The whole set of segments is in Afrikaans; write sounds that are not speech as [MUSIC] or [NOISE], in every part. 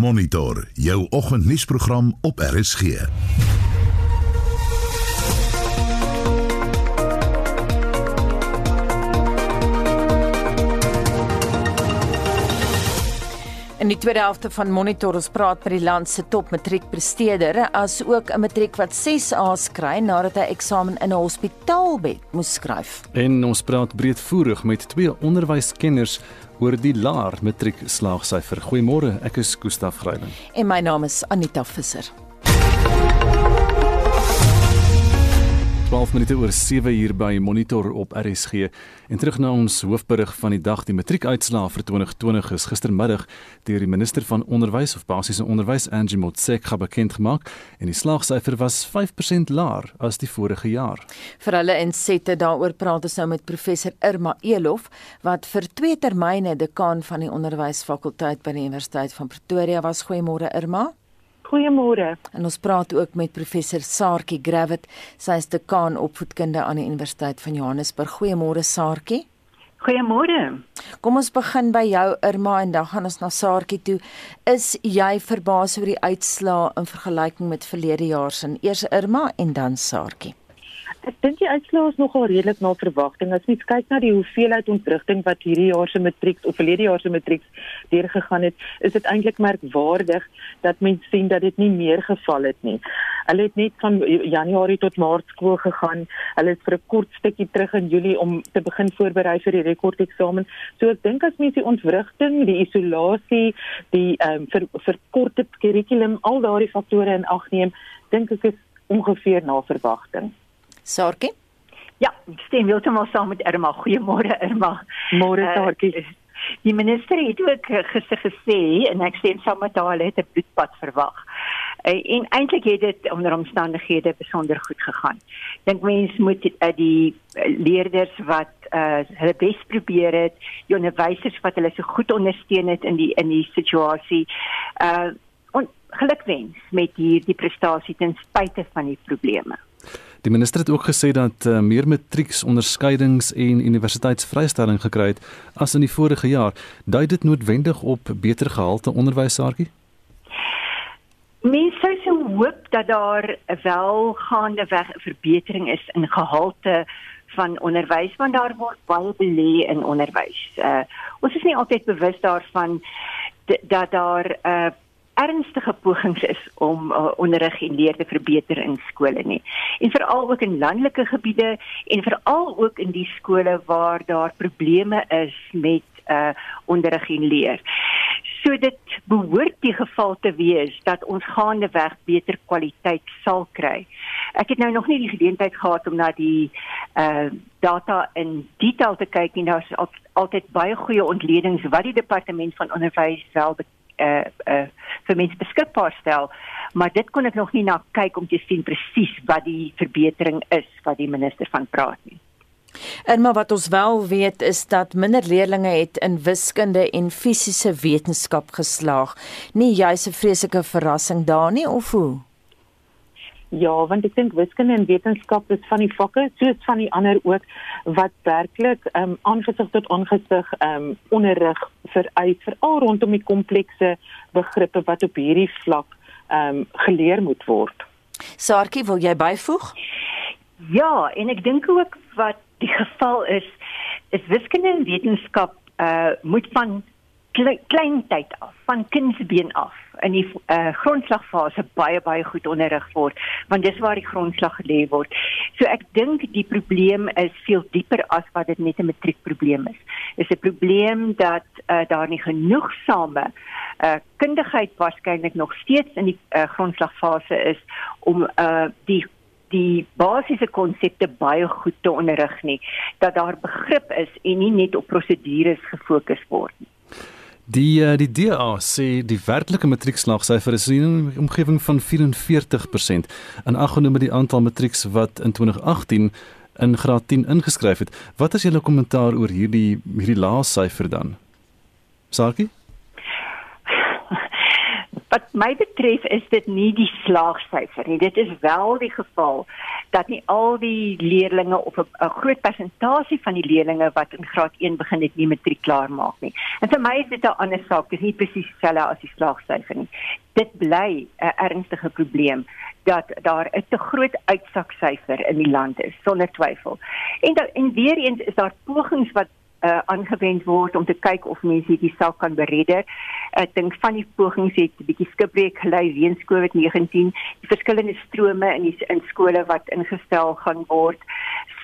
Monitor jou oggendnuusprogram op RSG. In die tweede helfte van Monitor ons praat met die land se top matriekpresteerder as ook 'n matriek wat 6 A's kry nadat hy eksamen in 'n hospitaalbed moes skryf. En ons praat breedvoerig met twee onderwyskenners oor die laer matriek slaagsyfer. Goeiemôre, ek is Gustaf Greiling. En my naam is Anita Visser. 12 minute oor 7 hier by Monitor op RSG. En terug na ons hoofberig van die dag, die matriekuitslae vir 2020 is gistermiddag deur die minister van onderwys of basiese onderwys Angie Motshekga bekend gemaak en die slaagsyfer was 5% laer as die vorige jaar. Vir hulle insette daaroor praat ons nou met professor Irma Elof wat vir twee termyne dekaan van die onderwysfakulteit by die Universiteit van Pretoria was. Goeiemôre Irma. Goeiemôre. En ons praat ook met professor Saartjie Gravett. Sy is dekaan opvoedkunde aan die Universiteit van Johannesburg. Goeiemôre Saartjie. Goeiemôre. Kom ons begin by jou Irma en dan gaan ons na Saartjie toe. Is jy verbaas oor die uitslae in vergelyking met verlede jaar se? Eers Irma en dan Saartjie. Ek dink die uitslae is nogal redelik na verwagting. As mens kyk na die hoeveelheid ontwrigting wat hierdie jaar se matriek of verlede jaar se matriek deurgegaan het, is dit eintlik merkwaardig dat mens sien dat dit nie meer geval het nie. Hulle het net van Januarie tot Maart skool gegaan. Hulle is vir 'n kort stukkie terug in Julie om te begin voorberei vir die rekordeksamen. So ek dink as mens die ontwrigting, die isolasie, die ehm um, vir verkorte kurrikulum, al daardie faktore in ag neem, dink ek is ongeveer na verwagting. Saartjie? Ja, ek stem heeltemal saam met Irma. Goeiemôre Irma. Môre Saartjie. Uh, die minister het ook gister gesê en ek stem saam met haar, hulle het 'n bloedbad verwag. Uh, en eintlik het dit onder omstandighede besonder goed gegaan. Dink mense moet uh, die leerders wat uh, hulle bes probeer het, die onderwysers wat hulle so goed ondersteun het in die in die situasie. Uh en gelukwens met hierdie prestasie ten spyte van die probleme. Die minister het ook gesê dat uh, meer matrieks onderskeidings en universiteitsvrystelling gekry het as in die vorige jaar. Dui dit noodwendig op beter gehalte onderwyssaartjie? Mense sou hoop dat daar wel gaande weg 'n verbetering is in gehalte van onderwys want daar word baie belê in onderwys. Uh ons is nie altyd bewus daarvan dat daar 'n uh, ernstige pogings is om uh, onderrig en leer te verbeter in skole nie. En veral ook in landelike gebiede en veral ook in die skole waar daar probleme is met uh onderrig en leer. So dit behoort die geval te wees dat ons gaande weg beter kwaliteit sal kry. Ek het nou nog nie die geleentheid gehad om na die uh data in detail te kyk nie. Daar's al, altyd baie goeie ontledings wat die departement van onderwys wel uh uh vir mense beskikbaar stel, maar dit kon ek nog nie na kyk om te sien presies wat die verbetering is wat die minister van praat nie. En maar wat ons wel weet is dat minder leerders het in wiskunde en fisiese wetenskap geslaag. Nie juis 'n vreeslike verrassing daar nie of hoe? Ja, want ek dink wiskunde en wetenskap is van die vakke soos van die ander ook wat werklik ehm um, aangesig tot aangesig ehm um, onderrig vereis veral rondom die komplekse begrippe wat op hierdie vlak ehm um, geleer moet word. Saartjie, wil jy byvoeg? Ja, en ek dink ook wat die geval is, is wiskunde en wetenskap uh moet van klein tyd af, van kindsbeen af in die uh, grondslagfase baie baie goed onderrig word want dis waar die grondslag gelê word. So ek dink die probleem is veel dieper as wat dit net 'n matriekprobleem is. Dit is 'n probleem dat uh, daar nie genoegsame uh, kundigheid waarskynlik nog steeds in die uh, grondslagfase is om uh, die die basiese konsepte baie goed te onderrig nie dat daar begrip is en nie net op prosedures gefokus word nie. Die uh, die DA sê die werklike matriekslagsyfer is in 'n omgewing van 44% en aggenome die aantal matrieks wat in 2018 in graad 10 ingeskryf het. Wat is julle kommentaar oor hierdie hierdie lae syfer dan? Sakie? Wat my betref is dit nie die slaagsyfer nie. Dit is wel die geval dat nie al die leerdlinge of 'n groot persentasie van die leerdlinge wat in graad 1 begin het nie matriek klaar maak nie. En vir my is dit 'n ander saak, dis nie presies dieselfde as die slaagsyfer nie. Dit bly 'n ernstige probleem dat daar 'n te groot uitsaksyfer in die land is sonder twyfel. En dan en weer eens is daar pogings wat uh, aangewend word om te kyk of mense die saak kan beredder. Ek dink van die pogings het 'n bietjie skipbreek gelei weens COVID-19, die verskillende strome in die in skole wat ingestel gaan word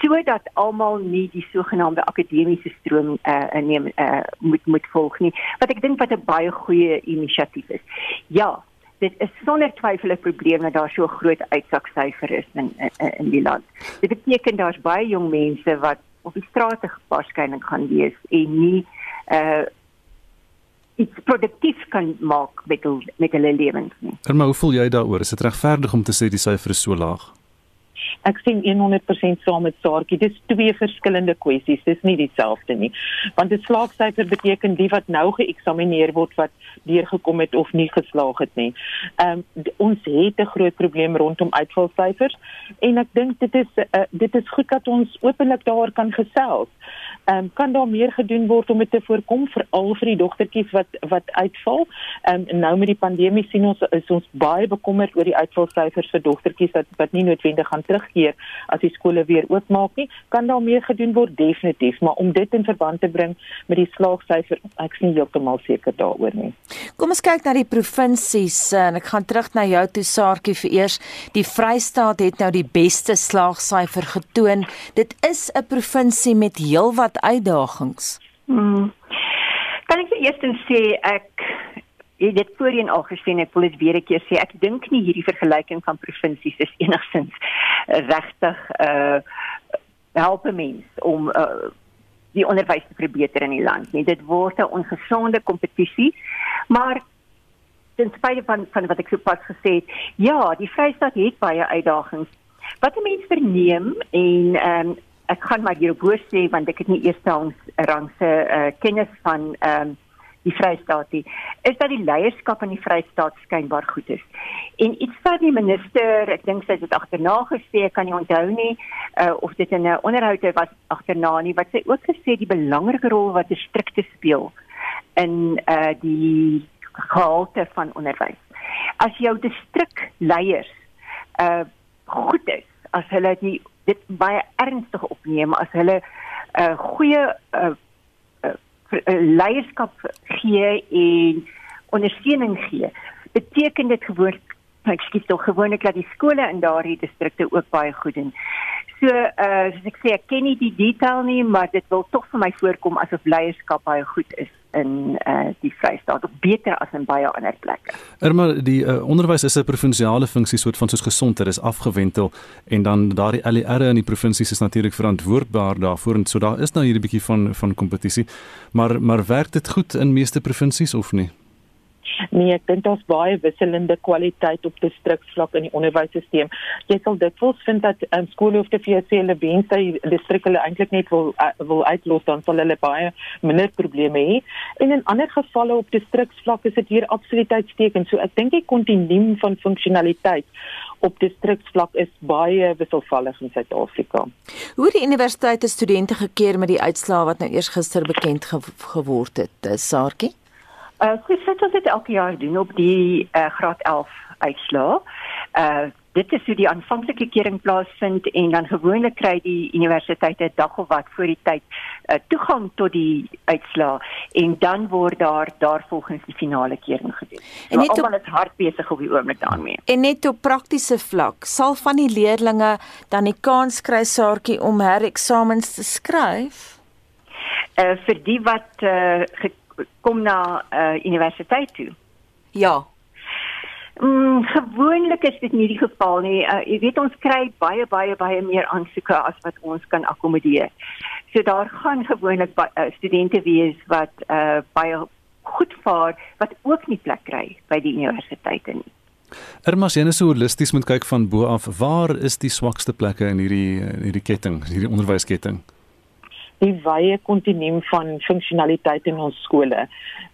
sodat almal nie die sogenaamde akademiese stroom uh, neem uh, moet moet volg nie. Wat ek dink wat 'n baie goeie inisiatief is. Ja, dit is sonder twyfel 'n probleem dat daar so groot uitsaksyfer is in, in in die land. Dit beteken daar's baie jong mense wat op die strate waarskynlik gaan wees en nie uh iets produktief kan maak met met hulle lewens nie. Maar hoe voel jy daaroor? Is dit regverdig om te sê die syfer is so laag? Ek sien 100% saam met Saartjie. Dis twee verskillende kwessies. Dis nie dieselfde nie. Want 'n slaagsyfer beteken die wat nou geëksamineer word wat deurgekom het of nie geslaag het nie. Ehm um, ons het 'n groot probleem rondom uitvalsyfers en ek dink dit is uh, dit is goed dat ons openlik daaroor kan gesels. Ehm um, kan daar meer gedoen word om dit te voorkom veral vir die dogtertjies wat wat uitval? Ehm um, nou met die pandemie sien ons is ons baie bekommerd oor die uitvalsyfers vir dogtertjies wat wat nie noodwendig gaan terug keer as die skole weer oopmaak nie, kan daar meer gedoen word definitief, maar om dit in verband te bring met die slaagsyfer, ek nie heeltemal seker daaroor nie. Kom ons kyk na die provinsies en ek gaan terug na jou toe Saartjie vir eers. Die Vrystaat het nou die beste slaagsyfer getoon. Dit is 'n provinsie met heelwat uitdagings. Hmm. Kan ek eers sê ek Ek het voorheen al gesien ek wil dit weer 'n keer sê ek dink nie hierdie vergelyking van provinsies is [LAUGHS] enigsins regtig uh help mens om uh die onderwys te verbeter in die land nie. Dit word 'n ongesonde kompetisie maar ten spyte van van wat ek sopas gesê het ja die Vrystaat het baie uitdagings. Wat 'n mens verneem en um, ek gaan maar hierop sê want ek het nie eers tans rangse uh, kennis van um, die Vrystaat nie, is dat die leierskap in die Vrystaat skynbaar goed is. En iets wat die minister, ek dink sy het agterna gesê, kan nie onthou nie, uh, of dit 'n onderhoud was agterna nie, wat sy ook gesê die belangrike rol wat distrikte speel in uh die gehalte van onderwys. As jou distrikleiers uh goed is, as hulle die dit baie ernstig opneem, as hulle 'n uh, goeie uh, leierskap gee en ondersteuning gee, beteken dit gewoon ek skiet tog gewoonlik dat die skole in daardie distrikte ook baie goed doen. So uh soos ek sê, ek ken nie die detail nie, maar dit wil tog vir my voorkom asof leierskap baie goed is in uh die Vrystaat of beter as in baie ander plekke. Irma, die uh, onderwys is 'n provinsiale funksie soort van soos gesondheid is afgewentel en dan daardie LER in die provinsies is natuurlik verantwoordbaar daarvoor en so daar is nou hierdie bietjie van van kompetisie. Maar maar werk dit goed in meeste provinsies of nie? Nee, ek dink daar's baie wisselende kwaliteit op distriksvlak in die onderwysstelsel. Jy sal dikwels vind dat um, te vir hulle wens hy distrik hulle eintlik net wil uh, wil uitlos dan sal hulle baie minder probleme hê. En in ander gevalle op distriksvlak is dit hier absoluut uitstekend. So ek dink die kontinuum van funksionaliteit op distriksvlak is baie wisselvallig in Suid-Afrika. Hoe die universiteite studente gekeer met die uitslae wat nou eers gister bekend ge geword het, eh, Saartjie? Uh so sit ons dit elke jaar doen op die uh, graad 11 uitslaa. Uh dit is hoe die aanvanklike kering plaasvind en dan gewoonlik kry die universiteite 'n dag of wat voor die tyd uh, toegang tot die uitslaa en dan word daar daarvolgens die finale kering gedoen. En net almal is hard besig op die oomblik daarmee. En net op praktiese vlak, sal van die leerdlinge dan die kans kry saartjie om hereksamens te skryf? Uh vir die wat uh, kom na uh, universiteit toe. Ja. Mm, gewoonlik is dit nie die geval nie. Uh, jy weet ons kry baie baie baie meer aansoeke as wat ons kan akkommodeer. So daar gaan gewoonlik uh, studente wees wat uh, baie goed vaar wat ook nie plek kry by die universiteite nie. Ermas, jy net so holisties moet kyk van bo af, waar is die swakste plekke in hierdie in hierdie ketting, hierdie onderwysketting? Die wye kontinuum van funksionaliteit in ons skole.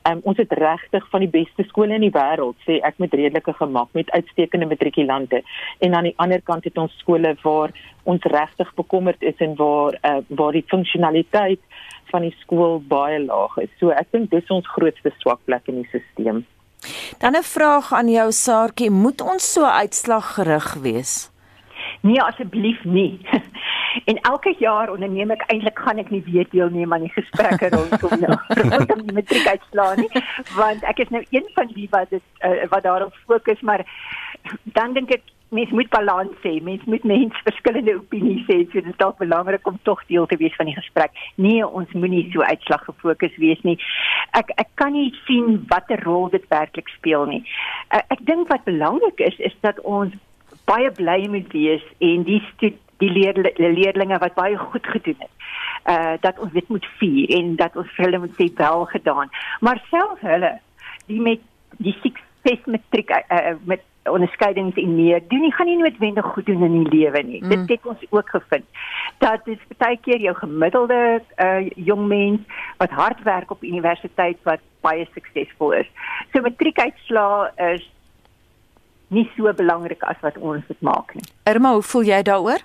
Um, ons het regtig van die beste skole in die wêreld, sê ek met redelike gemak met uitstekende matrikulante. En aan die ander kant het ons skole waar ons regtig bekommerd is en waar uh, waar die funksionaliteit van die skool baie laag is. So ek dink dis ons grootste swakplek in die stelsel. Dan 'n vraag aan jou Saartjie, moet ons so uitslaggerig wees? Nee, asseblief nie. En elke jaar onderneem ek eintlik gaan ek nie weer deelneem aan die gesprekke rondom nou [LAUGHS] rondom die matriekuitslae nie, want ek is nou een van die wat dit uh, wat daarop fokus, maar dan dink ek mens moet balans hê. Mens moet mens [LAUGHS] verskillende opinies hê. So dit is dalk belangrik om tog deel te wees van die gesprek. Nee, ons moenie so uitslag gefokus wees nie. Ek ek kan nie sien watter rol dit werklik speel nie. Uh, ek dink wat belangrik is is dat ons baie bly moet wees en die die leer, leerlinge wat baie goed gedoen het. Uh dat ons dit moet vier en dat ons vir hulle moet sê wel gedaan. Maar self hulle die met die sukses matriek uh, met onderskeidings en meer doen nie gaan nie noodwendig goed doen in die lewe nie. Mm. Dit het ons ook gevind. Dat dit baie keer jou gemiddelde uh jong mens wat hard werk op universiteit wat baie suksesvol is. So matriekuitslaa is nie so belangrik as wat ons dit maak nie. Irma, hoe voel jy daaroor?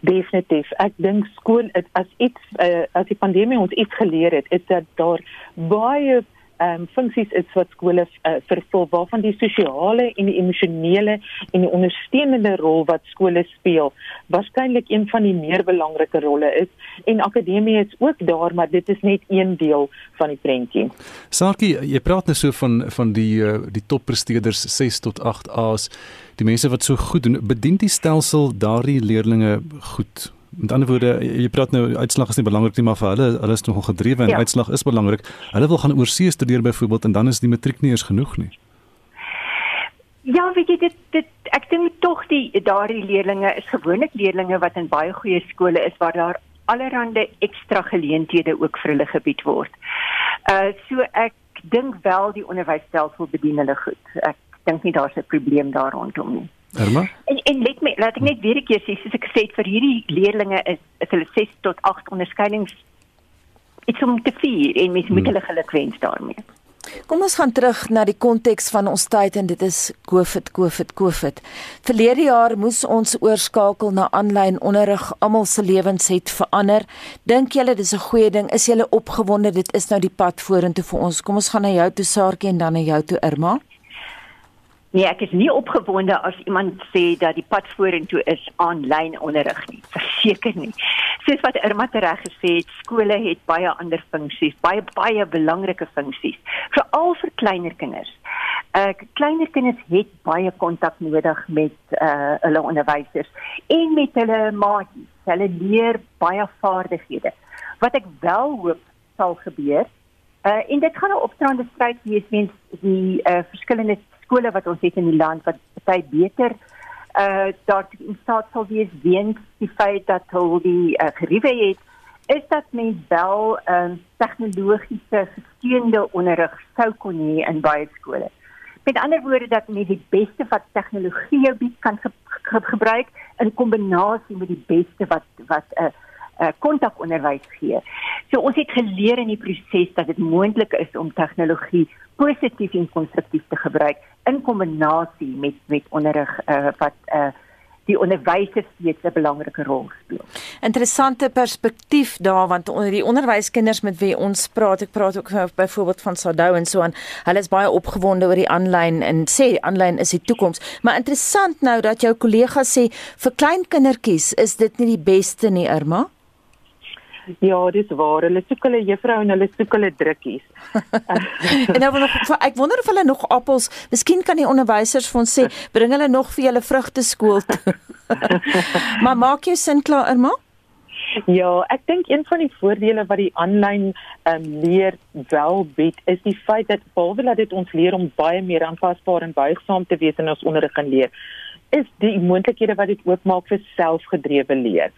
Definitief. Ek dink skool as iets uh, as die pandemie ons iets geleer het, is dat daar baie ehm um, funksies is wat skole uh, vervul waarvan die sosiale en die emosionele en die ondersteunende rol wat skole speel waarskynlik een van die meer belangrike rolle is en akademie is ook daar maar dit is net een deel van die prentjie. Sakie, jy praat net so van van die uh, die toppresteerders 6 tot 8 A's, die mense wat so goed doen, bedien die stelsel daardie leerdlinge goed? Met ander woorde, jy praat nou uitslag is nie belangrik nie, maar vir hulle, hulle is nogal gedrewe en ja. uitslag is belangrik. Hulle wil gaan oorsee studeer byvoorbeeld en dan is die matriek nie eens genoeg nie. Ja, weet jy dit dit ek dink tog die daardie leerdlinge is gewoonlik leerdlinge wat in baie goeie skole is waar daar allerlei ekstra geleenthede ook vir hulle gebied word. Uh so ek dink wel die onderwysstelsel bedien hulle goed. Ek dink nie daar's 'n probleem daar rondom nie. Irma? En en let my laat ek net weer 'n keer sê soos ek gesê het vir hierdie leerdlinge is is hulle 6 tot 8 onderskeidings iets om te vier en mens moet hmm. hulle gelukwens daarmee. Kom ons gaan terug na die konteks van ons tyd en dit is COVID COVID COVID. Verlede jaar moes ons oorskakel na aanlyn onderrig. Almal se lewens het verander. Dink julle dis 'n goeie ding? Is julle opgewonde dit is nou die pad vorentoe vir ons? Kom ons gaan na jou toe Saartjie en dan na jou toe Irma. Nee, ek is nie opgewonde as iemand sê dat die pad vorentoe is aanlyn onderrig nie. Verseker nie. Soos wat Irma reg gesê het, skole het baie ander funksies, baie baie belangrike funksies, veral vir kleiner kinders. Uh kleiner kinders het baie kontak nodig met uh hulle onderwysers en met hulle maatjies. Hulle leer baie vaardighede. Wat ek wel hoop sal gebeur, uh en dit gaan 'n opstaande stryd wees mens die uh verskillende skole wat ons het in die land wat baie beter uh daar in staat sal wees weens die feit dat hulle die uh, geriewe het is dat mens wel 'n uh, tegnologiese gesteunde onderrig sou kon hê in baie skole. Met ander woorde dat mens die beste wat tegnologie bied kan ge ge gebruik in kombinasie met die beste wat wat 'n uh, uh, kontakonderwys gee. So ons het geleer in die proses dat dit moontlik is om tegnologie positief en konstruktief te gebruik in kombinasie met met onderrig uh, wat uh, die onderwysers steeds 'n belangrike rol speel. Interessante perspektief daar want onder die onderwyskinders met wie ons praat, ek praat ook byvoorbeeld van Sadou en so aan. Hulle is baie opgewonde oor die aanlyn en sê aanlyn is die toekoms. Maar interessant nou dat jou kollega sê vir klein kindertjies is dit nie die beste nie, Irma. Ja, dis waar. Hulle soek hulle juffrou en hulle soek hulle drukkies. [LAUGHS] en nou nog ek wonder of hulle nog appels, miskien kan die onderwysers vir ons sê, bring hulle nog vir julle vrugte skool toe. [LAUGHS] maar maak jy sin klaar, Irma? Ja, ek dink een van die voordele wat die aanlyn um, leer wel bied, is die feit dat behalwe dat dit ons leer om baie meer aanpasbaar en buigsaam te wees in ons onderrig en leer, is die moontlikhede wat dit oopmaak vir selfgedrewe leer.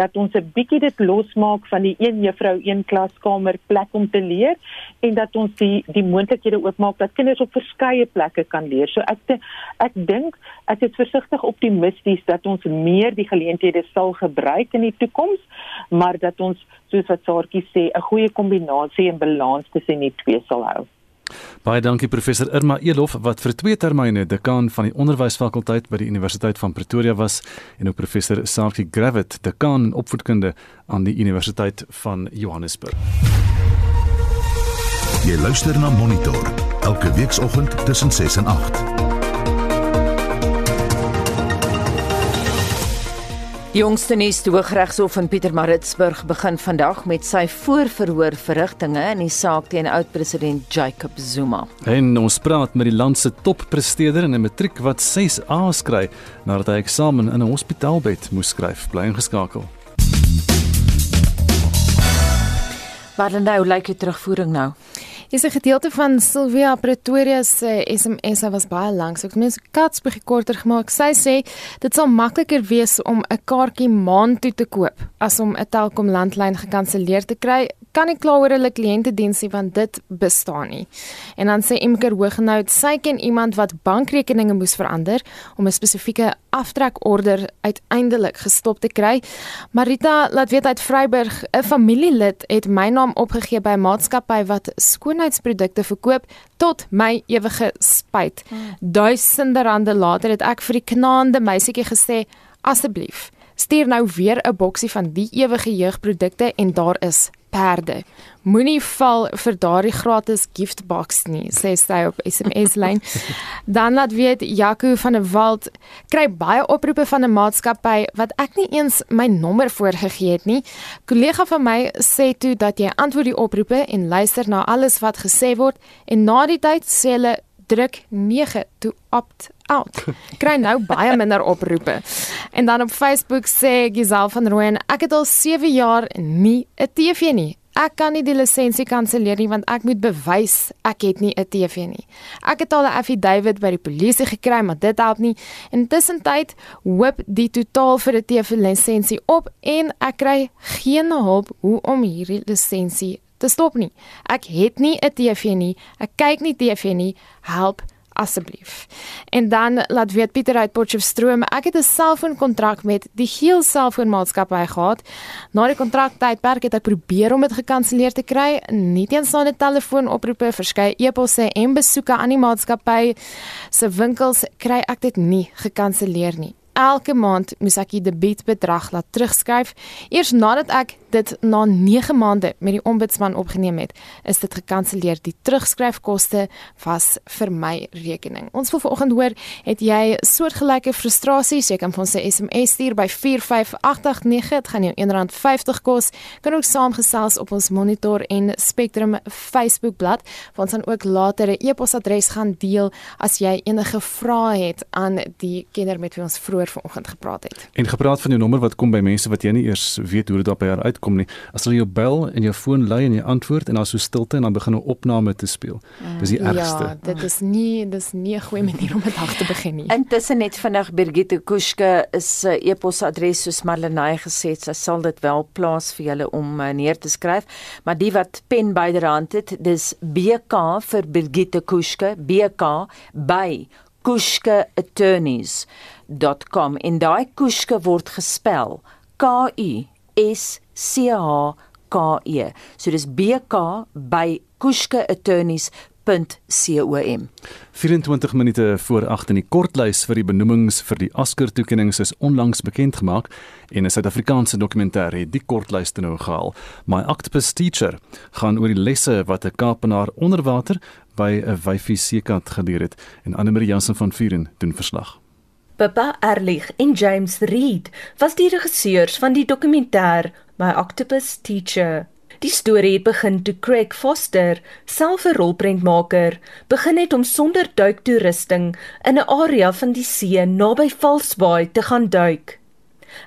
Dat ons 'n bietjie dit losmaak van die een juffrou een klaskamer plek om te leer en dat ons die die moontlikhede oopmaak dat kinders op verskeie plekke kan leer. So ek ek dink ek is versigtig optimisties dat ons meer die geleenthede sal gebruik in die toekoms, maar dat ons soos wat Saartjie sê, 'n goeie kombinasie en balans tussen die twee sal hou. Baie dankie professor Irma Elof wat vir twee termyne dekaan van die onderwysfakulteit by die Universiteit van Pretoria was en ook professor Saartjie Gravett dekaan in opvoedkunde aan die Universiteit van Johannesburg. Jy luister na Monitor elke weekoggend tussen 6 en 8. Jongste nuus die Hooggeregshof in Pietermaritzburg begin vandag met sy voorverhoor verrigtinge in die saak teen oud-president Jacob Zuma. En ons praat met die land se toppresteerder in 'n matriek wat 6 A's kry nadat hy eksamen in 'n hospitaalbed moes skryf. Bly ingeskakel. Wat dan nou lyk like die terugvoering nou? Is 'n gedeelte van Sylvia Pretoria se SMS was baie lank. So ek het mens kats bietjie korter gemaak. Sy sê dit sal makliker wees om 'n kaartjie maand toe te koop as om 'n Telkom landlyn gekanselleer te kry kan nie kla oor hulle kliëntediensie want dit bestaan nie. En dan sê Imker Hoognout, sy ken iemand wat bankrekeninge moes verander om 'n spesifieke aftrekorder uiteindelik gestop te kry. Marita laat weet uit Vryburg, 'n familielid het my naam opgegee by 'n maatskappy wat skoonheidsprodukte verkoop tot my ewige spyt. Hmm. Duisende rande later het ek vir die knaande meisietjie gesê, asseblief Stuur nou weer 'n boksie van die ewige jeugprodukte en daar is perde. Moenie val vir daardie gratis gift box nie, sê sy op SMS [LAUGHS] lyn. Dan laat weet Jaco van der Walt kry baie oproepe van 'n maatskappy wat ek nie eens my nommer voorgegee het nie. Kollega van my sê toe dat jy antwoord die oproepe en luister na alles wat gesê word en na die tyd sê hulle druk 9 to opt out. Kry nou baie [LAUGHS] minder oproepe. En dan op Facebook sê Gisel van Rooyen, ek het al 7 jaar nie 'n TV nie. Ek kan nie die lisensie kanselleer nie want ek moet bewys ek het nie 'n TV nie. Ek het al 'n affidavit by die polisie gekry, maar dit help nie. Intussen tyd hoop die totaal vir 'n TV lisensie op en ek kry geen hulp hoe om hierdie lisensie te stop nie. Ek het nie 'n TV nie. Ek kyk nie TV nie. Help asseblief. En dan laat weet Pieter uit Potchefstroom, ek het 'n selfoonkontrak met die Geel selfoonmaatskappy gehad. Na die kontraktydperk het ek probeer om dit gekanselleer te kry. Nie teenstaande telefoonoproepe, verskeie e-posse en besoeke aan die maatskappy se winkels kry ek dit nie gekanselleer nie elke maand moes ek die debietbedrag laat terugskryf. Eers nadat ek dit na 9 maande met die ombudsman opgeneem het, is dit gekanselleer. Die terugskryfkoste was vir my rekening. Ons wil vanoggend hoor, het jy soortgelyke frustrasies? Jy kan vir ons 'n SMS stuur by 45889. Dit gaan jou R1.50 kos. Kan ook saamgesels op ons Monitor en Spectrum Facebookblad. Ons gaan ook later 'n e-posadres gaan deel as jy enige vrae het aan die kenner met wie ons vroeër vanoggend gepraat het. En gepraat van jou nommer wat kom by mense wat jy nie eers weet hoe dit op by haar uitkom nie. As hulle jou bel en jou foon lui en jy antwoord en dan so stilte en dan begin 'n opname te speel. Dis die ergste. Ja, dit is nie dis nie 'n goeie manier om 'n dag te begin nie. Intussen net vinnig Birgitte Kuske is 'n uh, e-posadres soos Marlenae gesê het, sy sal dit wel plaas vir julle om uh, neer te skryf, maar die wat pen byderhand het, dis BK vir Birgitte Kuske, BK by Kuske Attorneys kuske.com en daai kuske word gespel K U S C H K E. So dis B K by kuskeattorneys.com. 24 minute voor 8 in die kortlys vir die benoemings vir die Oscar toekenninge is onlangs bekend gemaak en 'n Suid-Afrikaanse dokumentêr het die kortlys te nou gehaal. My Octopus Teacher gaan oor die lesse wat 'n Kaapenaar onder water by 'n wyfie seekat geleer het en Anne Marie Jansen van Vuren doen verslag. Papa Erlich en James Reed was die regisseurs van die dokumentêr My Octopus Teacher. Die storie het begin toe Craig Foster, self 'n rolprentmaker, begin het om sonder duiktoerusting in 'n area van die see naby Valsbaai te gaan duik.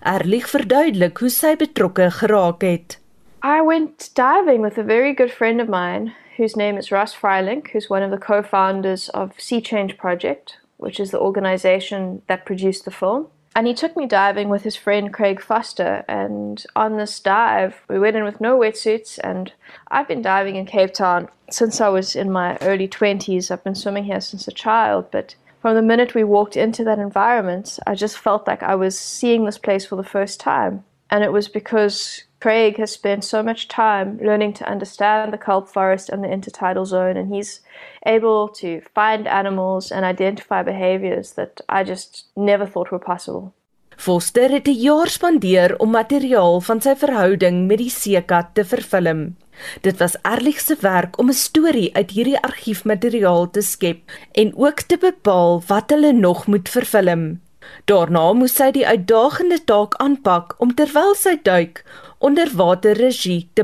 Erlich verduidelik hoe sy betrokke geraak het. I went diving with a very good friend of mine whose name is Russ Freilink, who's one of the co-founders of Sea Change Project, which is the organization that produced the film. And he took me diving with his friend Craig Foster. And on this dive, we went in with no wetsuits. And I've been diving in Cape Town since I was in my early 20s. I've been swimming here since a child. But from the minute we walked into that environment, I just felt like I was seeing this place for the first time. And it was because Craig has spent so much time learning to understand the kelp forest and the intertidal zone, and he's able to find animals and identify behaviors that I just never thought were possible. Foster het 'n jaar spandeer om materiaal van sy verhouding met die seekat te vervilm. Dit was Erlich se werk om 'n storie uit hierdie argiefmateriaal te skep en ook te bepaal wat hulle nog moet vervilm. Daarna moes sy die uitdagende taak aanpak om terwyl sy duik onderwaterregie te.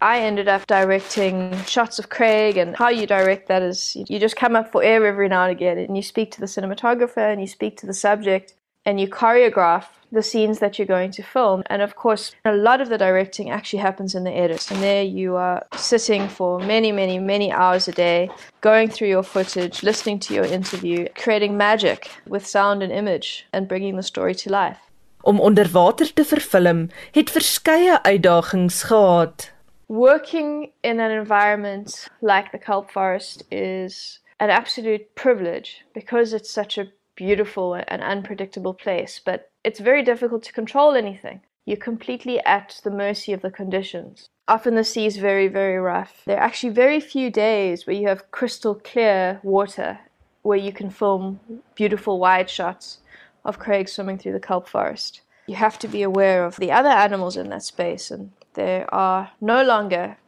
I ended up directing shots of Craig, and how you direct that is you just come up for air every now and again, and you speak to the cinematographer and you speak to the subject, and you choreograph the scenes that you're going to film. And of course, a lot of the directing actually happens in the edit, and there you are sitting for many, many, many hours a day, going through your footage, listening to your interview, creating magic with sound and image, and bringing the story to life. Om te vervilm, het verskeie uitdagings gehad. Working in an environment like the kelp forest is an absolute privilege because it's such a beautiful and unpredictable place, but it's very difficult to control anything. You're completely at the mercy of the conditions. Often the sea is very, very rough. There are actually very few days where you have crystal clear water where you can film beautiful wide shots of Craig swimming through the kelp forest. You have to be aware of the other animals in that space and there are no longer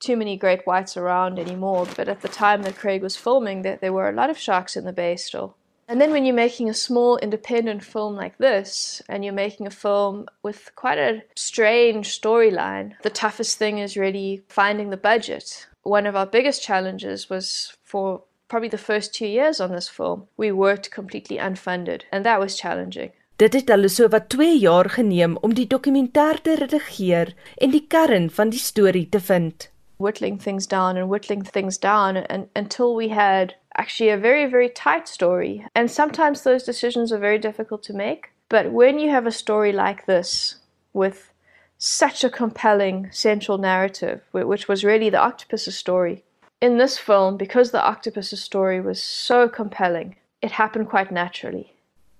too many great whites around anymore, but at the time that Craig was filming, that there were a lot of sharks in the bay still. And then when you're making a small independent film like this, and you're making a film with quite a strange storyline, the toughest thing is really finding the budget. One of our biggest challenges was for probably the first two years on this film, we worked completely unfunded, and that was challenging. Dit het hulle so wat 2 jaar geneem om die dokumentêr te redigeer en die kern van die storie te vind. Whittling things down and whittling things down and until we had actually a very very tight story. And sometimes those decisions are very difficult to make, but when you have a story like this with such a compelling central narrative, which was really the octopus's story. In this film, because the octopus's story was so compelling, it happened quite naturally.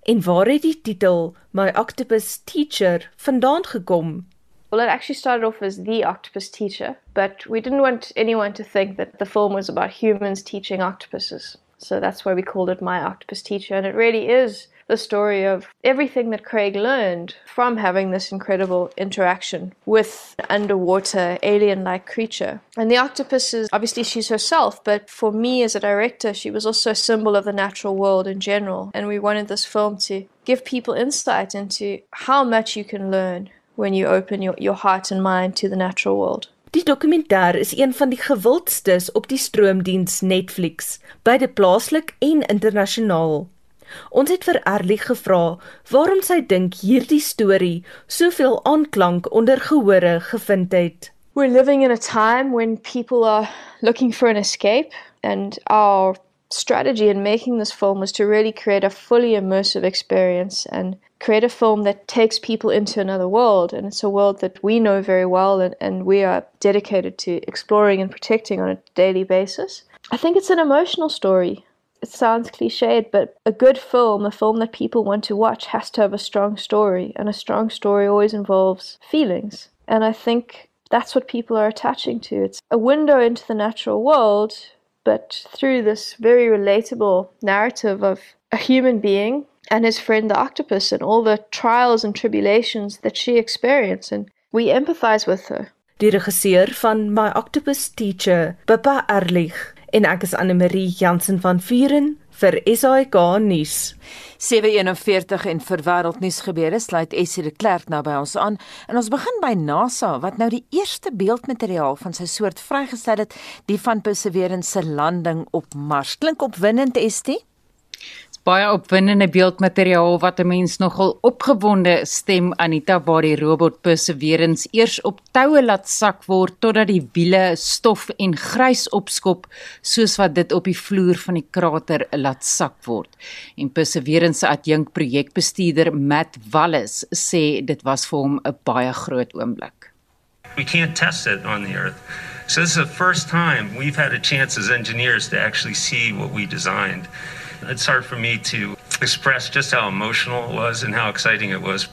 En waar het die titel My Octopus Teacher vandaan gekom? Well, it actually started off as The Octopus Teacher, but we didn't want anyone to think that the film was about humans teaching octopuses. So that's why we called it My Octopus Teacher. And it really is the story of everything that Craig learned from having this incredible interaction with an underwater alien like creature. And the octopus is obviously she's herself, but for me as a director, she was also a symbol of the natural world in general. And we wanted this film to give people insight into how much you can learn when you open your, your heart and mind to the natural world. Die dokumentêr is een van die gewildstes op die stroomdiens Netflix, beide plaaslik en internasionaal. Ons het vir Erlie gevra waarom sy dink hierdie storie soveel aanklank onder gehore gevind het. We're living in a time when people are looking for an escape and our strategy in making this film was to really create a fully immersive experience and create a film that takes people into another world and it's a world that we know very well and, and we are dedicated to exploring and protecting on a daily basis. I think it's an emotional story it sounds cliched, but a good film, a film that people want to watch, has to have a strong story, and a strong story always involves feelings. And I think that's what people are attaching to. It's a window into the natural world, but through this very relatable narrative of a human being and his friend the octopus and all the trials and tribulations that she experienced, and we empathize with her. Die regisseur van My Octopus Teacher, Pippa Erlich, en ek is Anne Marie Jansen van Vuren vir SAK nuus. 741 en vir wêreldnuus gebeure sluit Essie de Klerk nou by ons aan en ons begin by NASA wat nou die eerste beeldmateriaal van sy soort vrygestel het, die van Perseverance se landing op Mars. Klink opwindend, Estie? Baie opwindende beeldmateriaal wat 'n mens nogal opgewonde stem Anita waar die robot Perseverance eers op toue laat sak word totdat die wiele stof en grys opskop soos wat dit op die vloer van die krater laat sak word. En Perseverance se adjunk projekbestuurder Matt Wallis sê dit was vir hom 'n baie groot oomblik. We can't test it on the earth. So this is the first time we've had a chance as engineers to actually see what we designed. It's hard for me to express just how emotional it was and how exciting it was.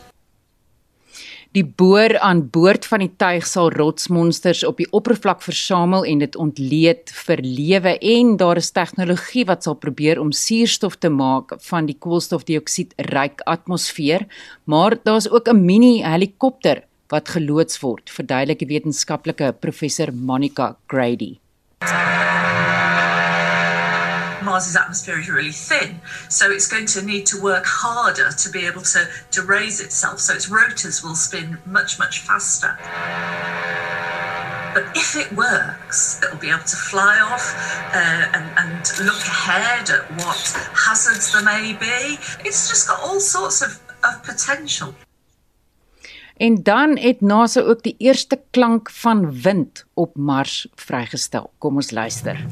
Die boor aan boord van die tuig sal rotsmonsters op die oppervlak versamel en dit ontleed vir lewe en daar is tegnologie wat sal probeer om suurstof te maak van die koolstofdioksied ryk atmosfeer, maar daar's ook 'n mini helikopter wat geloods word, verduidelik die wetenskaplike professor Monica Grady. Mars's atmosphere is really thin, so it's going to need to work harder to be able to, to raise itself. So its rotors will spin much, much faster. But if it works, it'll be able to fly off uh, and, and look ahead at what hazards there may be. It's just got all sorts of, of potential. En dan het NASA ook die eerste klank van wind op Mars vrygestel. Kom ons luister.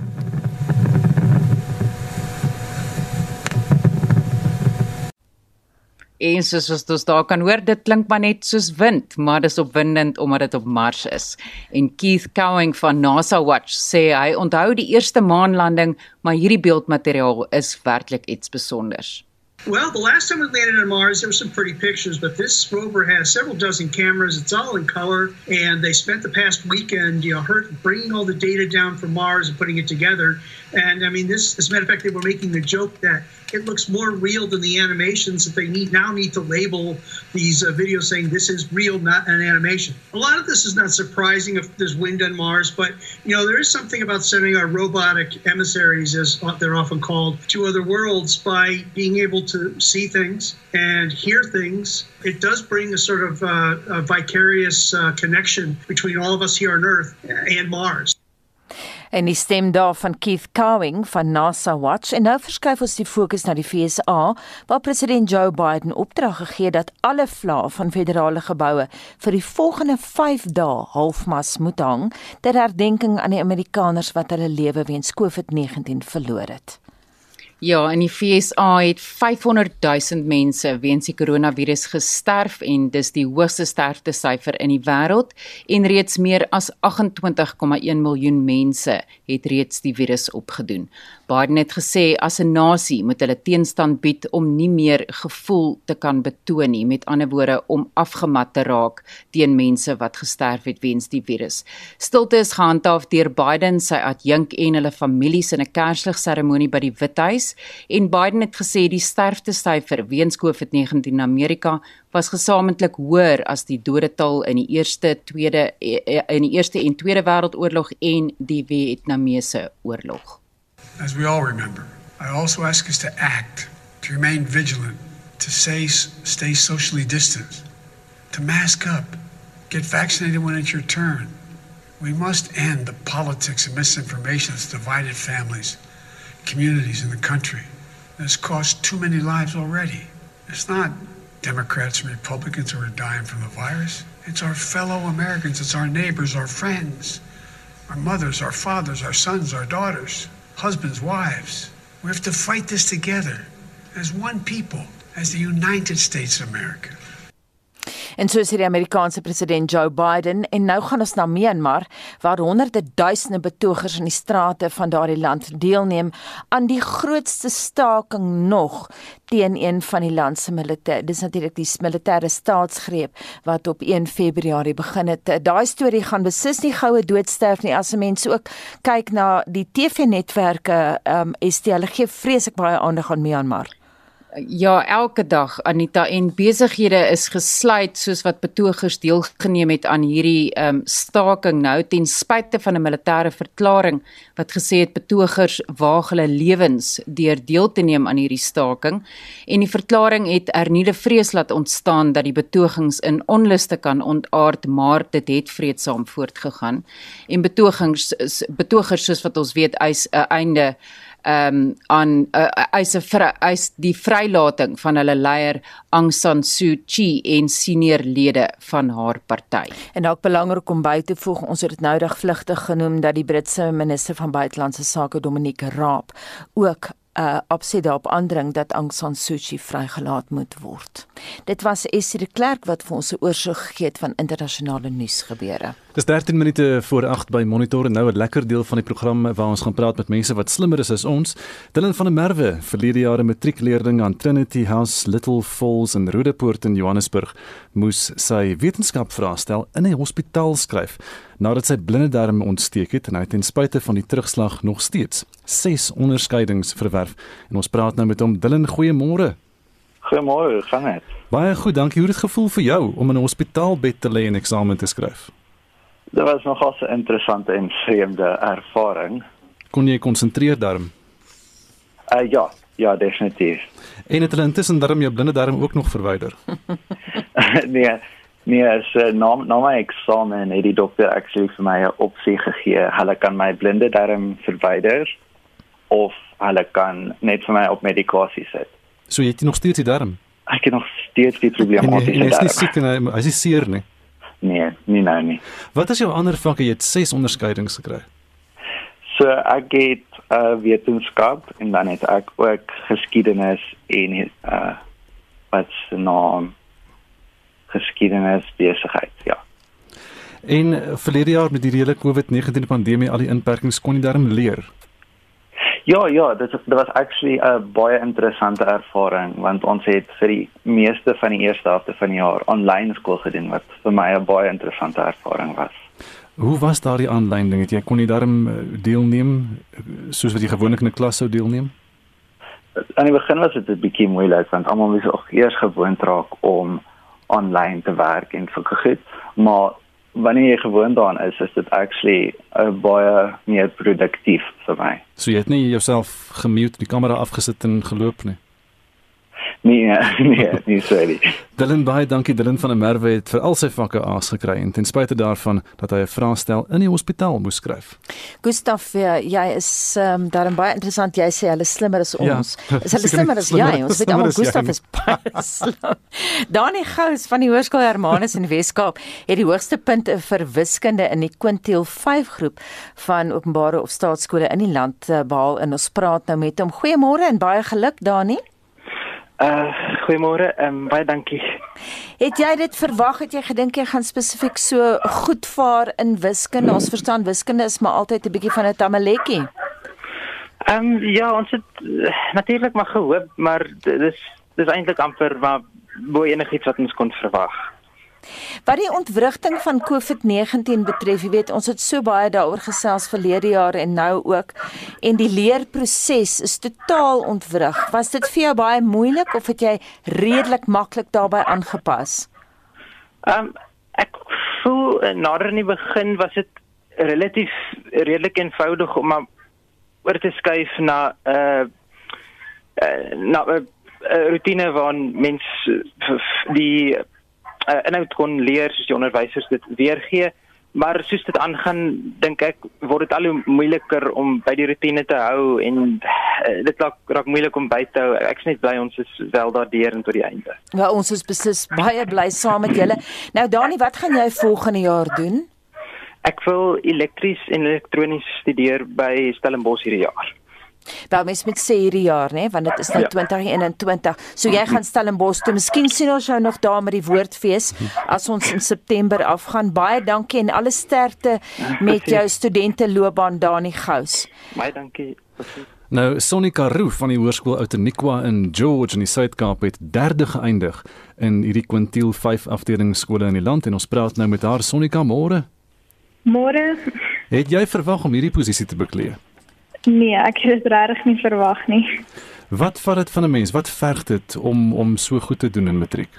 En soos wat ons daar kan hoor, dit klink maar net soos wind, maar dis opwindend omdat dit op Mars is. En Keith Cowing van NASA Watch sê hy onthou die eerste maanlanding, maar hierdie beeldmateriaal is werklik iets spesiaals. Well, the last time we landed on Mars, there were some pretty pictures, but this rover has several dozen cameras. It's all in color, and they spent the past weekend, you know, bringing all the data down from Mars and putting it together. And I mean, this, as a matter of fact, they were making the joke that it looks more real than the animations that they need now need to label these uh, videos saying this is real, not an animation. A lot of this is not surprising if there's wind on Mars, but you know there is something about sending our robotic emissaries, as they're often called, to other worlds by being able to see things and hear things. It does bring a sort of uh, a vicarious uh, connection between all of us here on Earth and Mars. En die stem daar van Keith Cowing van NASA Watch en nou verskuif ons die fokus na die FSA waar president Joe Biden opdrag gegee dat alle vlae van federale geboue vir die volgende 5 dae halfmas moet hang ter herdenking aan die Amerikaners wat hulle lewe weens COVID-19 verloor het. Ja, in die FSA het 500 000 mense weens die koronavirus gesterf en dis die hoogste sterftesyfer in die wêreld en reeds meer as 28,1 miljoen mense het reeds die virus opgedoen. Biden het gesê as 'n nasie moet hulle teenstand bied om nie meer gevoel te kan betoon nie, met ander woorde om afgemat te raak teen mense wat gesterf het weens die virus. Stilte is gehandhaaf deur Biden, sy adjunk en hulle families in 'n Kersligseremonie by die Withuis en Biden het gesê die sterftesyfer weens COVID-19 in Amerika was gesamentlik hoër as die dodetal in die eerste, tweede in die eerste en tweede wêreldoorlog en die Vietnamese oorlog. As we all remember. I also ask us to act, to remain vigilant, to say, stay socially distant, to mask up, get vaccinated when it's your turn. We must end the politics and misinformation that's divided families, communities, in the country. It's cost too many lives already. It's not Democrats and Republicans who are dying from the virus. It's our fellow Americans, it's our neighbors, our friends, our mothers, our fathers, our sons, our daughters husbands, wives. We have to fight this together as one people, as the United States of America. En so sê die Amerikaanse president Joe Biden en nou gaan ons na Myanmar waar honderde duisende betogers in die strate van daardie land deelneem aan die grootste staking nog teen een van die land se militêre. Dis natuurlik die militêre staatsgreep wat op 1 Februarie begin het. Daai storie gaan beslis nie goue doodsterf nie as mense ook kyk na die TV-netwerke. Ehm um, die hulle gee vreeslik baie aandag aan Myanmar. Ja, elke dag Anita en besighede is gesluit soos wat betogers deelgeneem het aan hierdie ehm um, staking nou ten spyte van 'n militêre verklaring wat gesê het betogers waag hulle lewens deur deel te neem aan hierdie staking. En die verklaring het erniede vrees laat ontstaan dat die betogings in onluste kan ontaard maar dit het vreedsaam voortgegaan. En betogings betogers soos wat ons weet eis 'n einde ehm um, aan uh, eis 'n eis die vrylating van hulle leier Aung San Suu Kyi en senior lede van haar party. En dalk belangrik om by te voeg, ons het dit nou reg vlugtig genoem dat die Britse minister van buitelandse sake Dominique Raab ook uh, opsie daarop aandring dat Aung San Suu Kyi vrygelaat moet word. Dit was Essie de Klerk wat vir ons 'n oorsig gegee het van internasionale nuus gebeure. Dis 13 minute voor 8 by Monitor en nou 'n lekker deel van die program waar ons gaan praat met mense wat slimmer is as ons. Dylan van der Merwe, verlede jaar 'n matriekleerling aan Trinity House Little Falls in Roodepoort in Johannesburg, moes sy wetenskapvraestel in 'n hospitaal skryf nadat sy blinde darm ontsteek het en hy ten spyte van die terugslag nog steeds 6 onderskeidings verwerf. En ons praat nou met hom. Dylan, goeiemôre. Goeiemôre, gaan dit? Baie goed, dankie. Hoe het dit gevoel vir jou om in 'n hospitaalbed te lê en eksamen te skryf? Dit was nogal 'n interessante en vreemde ervaring. Kon jy konsentreer daarom? Uh ja, ja, definitief. En het hulle intussen darm jou blinde darm ook nog verwyder? [LAUGHS] [LAUGHS] nee, nee, as uh, na na my eksamen het die dokter actually vir my 'n opsie gegee. Hulle kan my blinde darm verwyder of hulle kan net vir my op medikasie sit. So jy het nog steeds die darm? Ek het nog steeds die problematiese darm. Jy is nie siek en hy is seer nie. Nee, nie nou nie. Wat is jou ander vakke? Jy het 6 onderskeidings gekry. So ek het uh wetenskap en dan het ek ook geskiedenis en uh wat se naam geskiedenis besigheid, ja. En verlede jaar met die hele COVID-19 pandemie al die inperkings kon jy daarin leer. Ja, ja, dit dit was actually 'n baie interessante ervaring want ons het vir die meeste van die eerste helfte van die jaar aanlyn skool gedoen wat vir my 'n baie interessante ervaring was. Hoe was daardie aanlyn ding? Het jy kon jy daarin eh, deelneem soos wat jy gewoonlik in 'n klas sou deelneem? Aan die begin was dit 'n bietjie moeilik want almal moes ook eers gewoond raak om aanlyn te werk en sulke goed, maar wanneer jy gewoond daaraan is, is dit actually uh, baie meer produktief vir my. So jy het nie jouself gemute, die kamera afgesit en geloop nie. Nee, [LAUGHS] nee, nie sorry. Dylan baie dankie Dylan van der Merwe het vir al sy vakke A's gekry en ten spyte daarvan dat hy 'n vraestel in die hospitaal moes skryf. Gustaf, ja, jy is ehm um, daarin baie interessant. Jy sê hulle slimmer as ons. Ja, [LAUGHS] is hulle slimmer as jy? Ons weet almal Gustaf is baie [LAUGHS] slim. Dani Gous van die Hoërskool Hermanus in Weskaap het die hoogste punte vir wiskunde in die kwintiel 5 groep van openbare of staatskole in die land eh, behaal en ons praat nou met hom. Goeiemôre en baie geluk Dani. Uh, goeiemôre. Ehm um, baie dankie. Het jy dit verwag? Het jy gedink jy gaan spesifiek so goed vaar in wiskunde? Ons verstaan wiskunde is maar altyd 'n bietjie van 'n tamaletjie. Ehm um, ja, ons het uh, natuurlik maar gehoop, maar dis dis eintlik amper maar bo enigiets wat ons kon verwag. Wat die ontwrigting van COVID-19 betref, jy weet, ons het so baie daaroor gesels verlede jaar en nou ook en die leerproses is totaal ontwrig. Was dit vir jou baie moeilik of het jy redelik maklik daarbey aangepas? Ehm um, ek voel eh, nader in die begin was dit relatief redelik eenvoudig om maar oor te skuif na 'n uh, uh, na 'n uh, rutine waarin mens die uh, inhoud kon leer soos die onderwysers dit weergee maar soos dit aangaan dink ek word dit al hoe moeiliker om by die rotine te hou en uh, dit raak raak moeilik om by te hou. Ek is net bly ons is wel daardeur tot die einde. Ja ons is beslis baie bly saam met julle. Nou Dani wat gaan jy volgende jaar doen? Ek wil elektries en elektronies studeer by Stellenbosch hierdie jaar Wel mens met sê hierdie jaar nê, want dit is nou ja. 2021. So jy gaan Stellenbosch toe. Miskien sien ons jou nog daar met die woordfees as ons in September afgaan. Baie dankie en alle sterkte met jou studente loopbaan Dani Gous. Baie dankie. Nou Sonika Roof van die Hoërskool Outeniqua in George in die Suid-Kaap het derde geëindig in hierdie kwintiel 5 afdeling skole in die land en ons praat nou met haar Sonika môre. Môre. Het jy verwag om hierdie posisie te bekleë? Nee, ek het dit regtig nie verwag nie. Wat vat dit van 'n mens? Wat verg dit om om so goed te doen in matriek?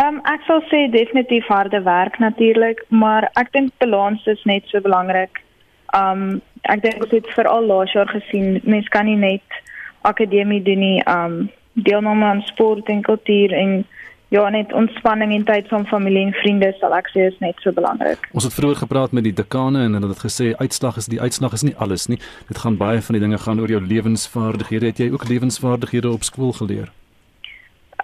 Ehm um, ek sal sê definitief harde werk natuurlik, maar ek dink balans is net so belangrik. Ehm um, ek dink ons het veral laas jaar gesien, mens kan nie net akademie doen nie, ehm um, deelname aan sport en kultuur en ja, net ontspanning en tyd saam familie en vriende sal ek sê is net so belangrik. Ons het vroeër gepraat met die dekane en hulle het gesê uitslag is die uitslag is nie alles nie. Dit gaan baie van die dinge gaan oor jou lewensvaardighede. Het jy ook lewensvaardighede op skool geleer?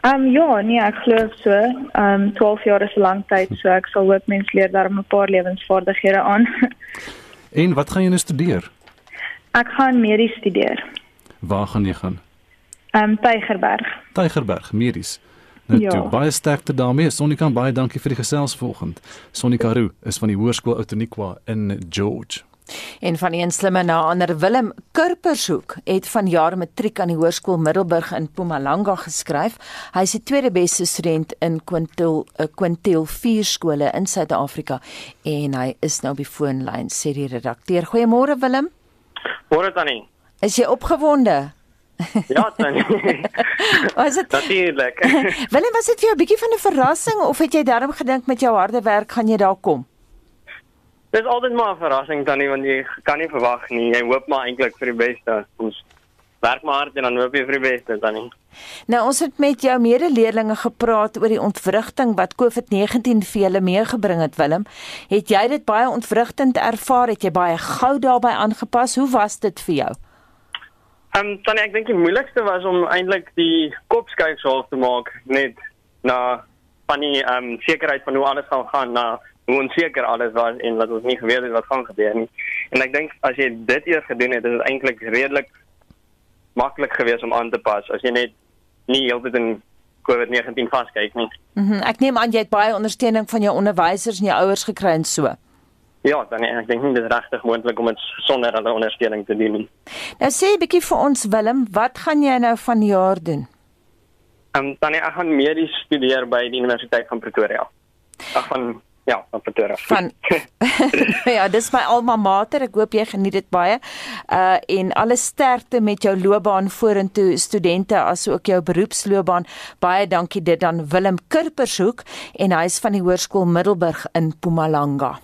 Ehm um, ja, nee, ek glo so. Ehm um, 12 jaar is 'n lang tyd, so ek sal hoop mense leer daar 'n paar lewensvaardighede aan. [LAUGHS] en wat gaan jy nou studeer? Ek gaan medies studeer. Waar gaan jy gaan? Ehm um, Tygerberg. Tygerberg, medies. Nou, Ja. toe, baie sterkte daarmee. Sonika, baie dankie vir die gesels vanoggend. Sonika Roo is van die Hoërskool Outeniqua in George. En van een slimme na ander Willem Kurpershoek het vanjaar matriek aan die Hoërskool Middelburg in Mpumalanga geskryf. Hy is die tweede beste student in kwintil 'n kwintiel 4 skole in Suid-Afrika en hy is nou op die foonlyn sê die redakteur. Goeiemôre Willem. Môre tannie. Is jy opgewonde? Ja, tannie. [LAUGHS] Was dit Natuurlik. [LAUGHS] Willem, was dit vir jou 'n bietjie van 'n verrassing of het jy darm gedink met jou harde werk gaan jy daar kom? Dis altyd maar 'n verrassing tannie want jy kan nie verwag nie. Jy hoop maar eintlik vir die beste. Ons werk maar hard en dan hoop jy vir die beste tannie. Nou ons het met jou medeleerlinge gepraat oor die ontwrigting wat COVID-19 vir julle meegebring het Willem. Het jy dit baie ontwrigtend ervaar? Het jy baie gou daarbey aangepas? Hoe was dit vir jou? Ehm um, tannie, ek dink die moeilikste was om eintlik die kop skuif half te maak net na van die ehm um, sekerheid van hoe alles gaan gaan na hoe onseker alles was en wat ons nie geweet het wat gaan gebeur nie. En ek dink as jy dit eers gedoen het, is dit eintlik redelik maklik geweest om aan te pas as jy net nie heeltyd in COVID-19 vaskyk nie. Mm ek neem aan jy het baie ondersteuning van jou onderwysers en jou ouers gekry en so. Ja, dan ek dink nie dit is regtig moontlik om dit sonder hulle ondersteuning te doen nie. Nou sê 'n bietjie vir ons Willem, wat gaan jy nou vanjaar doen? Ehm um, dan ek gaan medies studeer by die Universiteit van Pretoria. Ek gaan ja, van Pretoria. Van [LAUGHS] Ja, dis my alma mater. Ek hoop jy geniet dit baie. Uh en alle sterkte met jou loopbaan vorentoe studente asook jou beroepsloopbaan. Baie dankie dit aan Willem Kurpershoek en hy is van die Hoërskool Middelburg in Mpumalanga.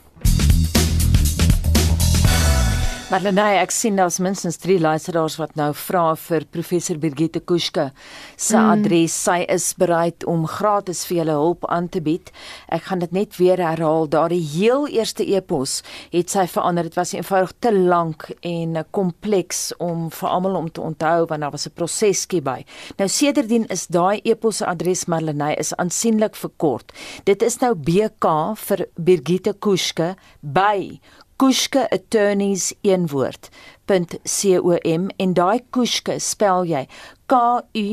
Marlenae, ek sien daar's minstens 3 luisteraars wat nou vra vir professor Birgitte Kuske se Mm. adres. Sy is bereid om gratis vir julle hulp aan te bied. Ek gaan dit net weer herhaal. Daardie heel eerste e-pos het sy verander. Dit was eenvoudig te lank en eh, kompleks om vir almal om te onthou want daar was 'n proseskie by. Nou sedertdien is daai e-pos se adres Marlenae is aansienlik verkort. Dit is nou BK vir Birgitte Kuske by Kuske Attorneys een woord .com en daai Kuske spel jy K U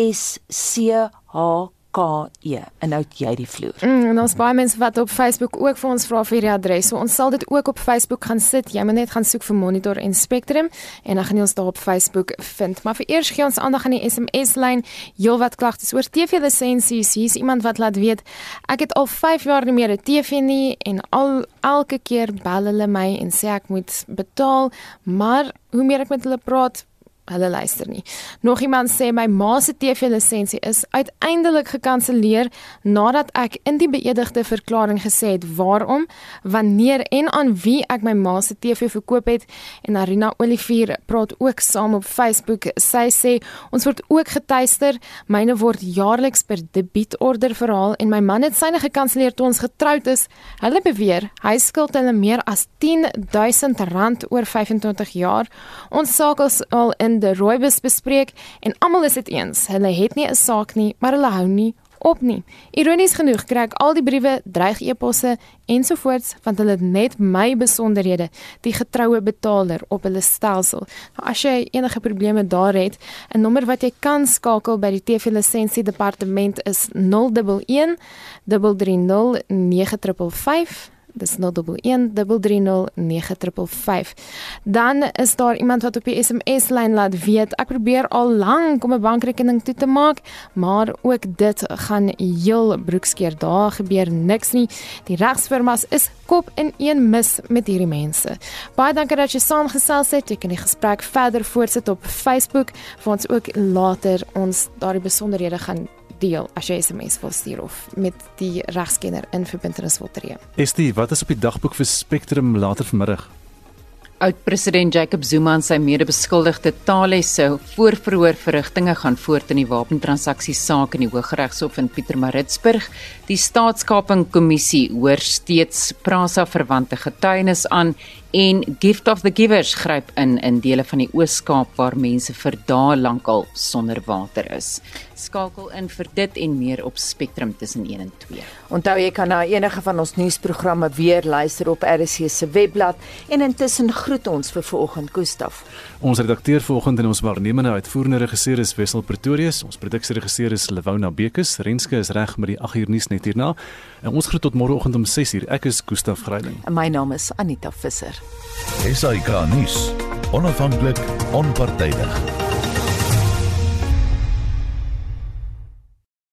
S C H K E en nou jy die vloer. Mm, en ons baie mense wat op Facebook ook vir ons vra vir die adres. So ons sal dit ook op Facebook gaan sit. Jy moet net gaan soek vir Monitor en Spectrum en dan gaan jy ons daar op Facebook vind. Maar vir eers gee ons aandag aan die SMS lyn. Heelwat klagtes oor TV lisensies. Hier's iemand wat laat weet ek het al 5 jaar nie meer 'n TV nie en al elke keer bel hulle my en sê ek moet betaal, maar hoe meer ek met hulle praat, hulle luister nie. Nog iemand sê my ma se TV-lisensie is uiteindelik gekanselleer nadat ek in die beëdigde verklaring gesê het waarom, wanneer en aan wie ek my ma se TV verkoop het en Arina Olivier praat ook saam op Facebook. Sy sê ons word ook getuister. Myne word jaarliks per debietorder verhaal en my man het syne gekanselleer toe ons getroud is. Hulle beweer hy skuld hulle meer as 10000 rand oor 25 jaar. Ons saak is al in die rooibus bespreek en almal is dit eens. Hulle het nie 'n saak nie, maar hulle hou nie op nie. Ironies genoeg kry ek al die briewe, dreig e-posse ensovoorts want hulle het net my besonderhede, die getroue betaler op hulle stelsel. Nou, as jy enige probleme daar het, 'n nommer wat jy kan skakel by die TV lisensie departement is 011 330 9555 dis 01130955. Dan is daar iemand wat op die SMS lyn laat weet ek probeer al lank om 'n bankrekening toe te maak, maar ook dit gaan heel broekskeer. Daar gebeur niks nie. Die regsfirmas is kop in een mis met hierdie mense. Baie dankie dat jy saamgesels het. Jy kan die gesprek verder voortsit op Facebook vir ons ook later ons daardie besonderhede gaan deel as jy SMS wil stuur of met die regskenner in verbintenis wil tree. Estie, wat is op die dagboek vir Spectrum later vanmiddag? Oud-president Jacob Zuma en sy mede-beskuldigde Tale se voorverhoor verrigtinge gaan voort in die wapentransaksiesaak in die Hooggeregshof in Pietermaritzburg. Die staatskaping kommissie hoor steeds Prasa verwante getuienis aan en Gift of the Givers gryp in in dele van die Oos-Kaap waar mense vir dae lank al sonder water is. Skakel in vir dit en meer op Spectrum tussen 1 en 2. Onthou jy kan na enige van ons nuusprogramme weer luister op RC se webblad en intussen groet ons vir vanoggend Gustaf. Ons redakteur vanoggend en ons waarnemende uitvoerende regisseur is Wessel Pretorius. Ons produksieregisseur is Lewona Bekes. Renske is reg met die 8 uur nuus net hierna. En ons groet tot môreoggend om 6 uur. Ek is Gustaf Greiling. En my naam is Anita Visser. SAK nuus. Onafhanklik, onpartydig.